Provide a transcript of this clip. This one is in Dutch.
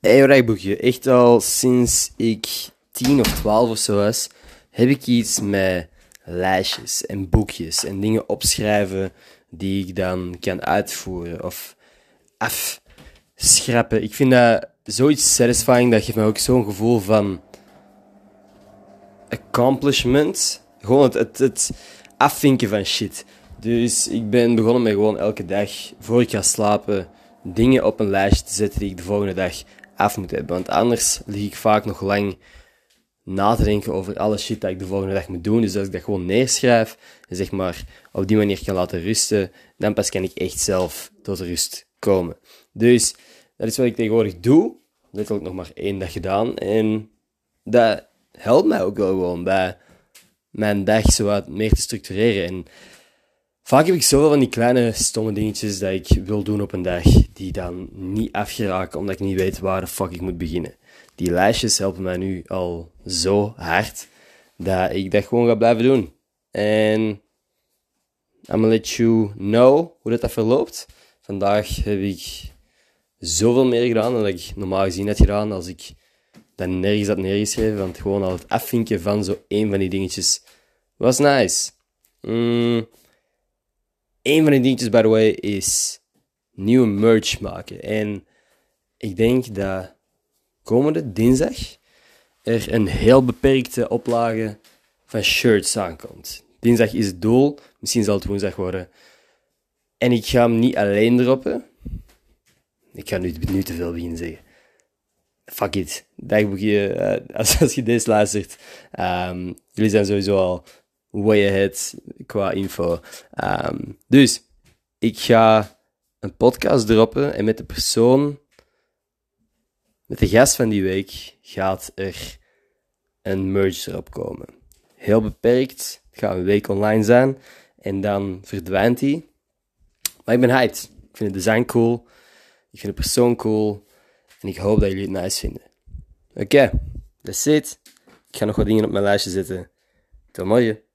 Hey, boekje. Echt al sinds ik 10 of 12 of zo was, heb ik iets met lijstjes en boekjes en dingen opschrijven die ik dan kan uitvoeren of afschrappen. Ik vind dat zoiets satisfying, dat geeft me ook zo'n gevoel van accomplishment. Gewoon het, het, het afvinken van shit. Dus ik ben begonnen met gewoon elke dag, voor ik ga slapen, dingen op een lijstje te zetten die ik de volgende dag af moet hebben. Want anders lig ik vaak nog lang na te denken over alle shit dat ik de volgende dag moet doen. Dus als ik dat gewoon neerschrijf en zeg maar op die manier kan laten rusten, dan pas kan ik echt zelf tot rust komen. Dus dat is wat ik tegenwoordig doe. Letterlijk nog maar één dag gedaan. En dat helpt mij ook wel gewoon bij mijn dag zo wat meer te structureren. En vaak heb ik zoveel van die kleine stomme dingetjes dat ik wil doen op een dag, die dan niet afgeraken omdat ik niet weet waar de fuck ik moet beginnen. Die lijstjes helpen mij nu al zo hard dat ik dat gewoon ga blijven doen. En I'm gonna let you know hoe dat, dat verloopt. Vandaag heb ik zoveel meer gedaan dan ik normaal gezien had gedaan als ik dat nergens had neergeschreven. Want gewoon al het afvinken van zo één van die dingetjes was nice. Mm. Een van die dingetjes, by the way, is nieuwe merch maken. En ik denk dat komende dinsdag er een heel beperkte oplage van shirts aankomt. Dinsdag is het doel, misschien zal het woensdag worden. En ik ga hem niet alleen droppen. Ik ga nu, te veel beginnen zeggen. Fuck it. Dagboekje, uh, als, als je deze luistert. Um, jullie zijn sowieso al way ahead qua info. Um, dus, ik ga een podcast droppen en met de persoon, met de gast van die week, gaat er een merge erop komen. Heel beperkt. Het gaat een week online zijn en dan verdwijnt hij. Maar ik ben hyped. Ik vind het design cool. Ik vind de persoon cool. En ik hoop dat jullie het nice vinden. Oké, okay, that's it. Ik ga nog wat dingen op mijn lijstje zetten. Tot morgen.